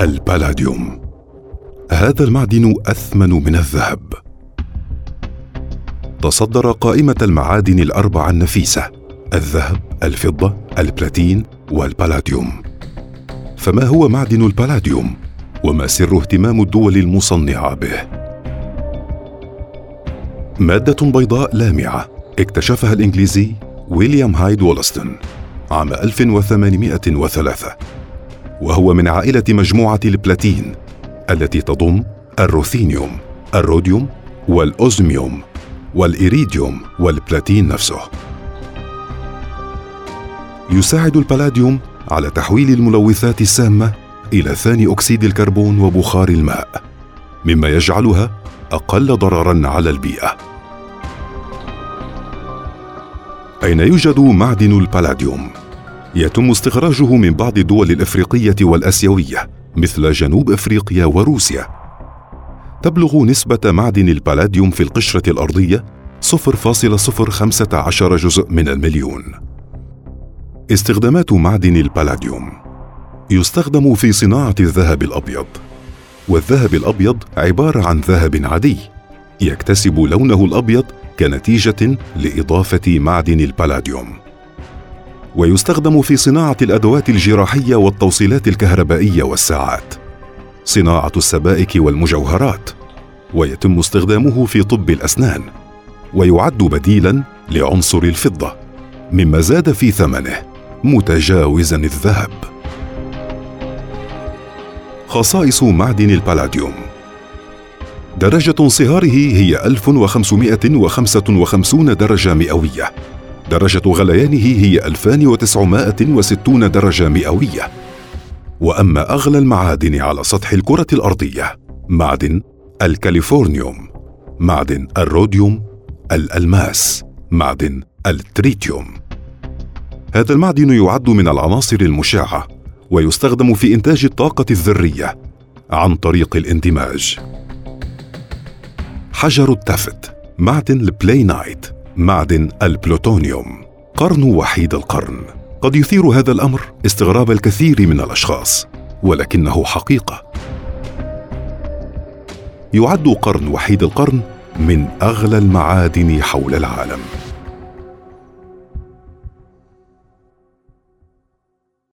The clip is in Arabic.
البالاديوم هذا المعدن أثمن من الذهب. تصدر قائمة المعادن الاربعه النفيسة الذهب الفضة البلاتين والبالاديوم فما هو معدن البالاديوم وما سر اهتمام الدول المصنعة به؟ مادة بيضاء لامعة اكتشفها الإنجليزي ويليام هايد وولستون عام 1803 وهو من عائلة مجموعة البلاتين التي تضم الروثينيوم الروديوم والأوزميوم والإيريديوم والبلاتين نفسه يساعد البلاديوم على تحويل الملوثات السامة إلى ثاني أكسيد الكربون وبخار الماء مما يجعلها أقل ضررا على البيئة أين يوجد معدن البلاديوم؟ يتم استخراجه من بعض الدول الأفريقية والأسيوية مثل جنوب أفريقيا وروسيا. تبلغ نسبة معدن البلاديوم في القشرة الأرضية 0.015 جزء من المليون. استخدامات معدن البلاديوم. يستخدم في صناعة الذهب الأبيض. والذهب الأبيض عبارة عن ذهب عادي يكتسب لونه الأبيض كنتيجة لإضافة معدن البلاديوم. ويستخدم في صناعة الأدوات الجراحية والتوصيلات الكهربائية والساعات. صناعة السبائك والمجوهرات ويتم استخدامه في طب الأسنان ويعد بديلا لعنصر الفضة مما زاد في ثمنه متجاوزا الذهب. خصائص معدن البالاديوم درجة انصهاره هي 1555 درجة مئوية. درجة غليانه هي 2960 درجة مئوية. وأما أغلى المعادن على سطح الكرة الأرضية معدن الكاليفورنيوم معدن الروديوم الألماس معدن التريتيوم. هذا المعدن يعد من العناصر المشعة ويستخدم في إنتاج الطاقة الذرية عن طريق الاندماج. حجر التفت معدن البلاينايت معدن البلوتونيوم. قرن وحيد القرن. قد يثير هذا الأمر استغراب الكثير من الأشخاص ولكنه حقيقة. يعد قرن وحيد القرن من أغلى المعادن حول العالم.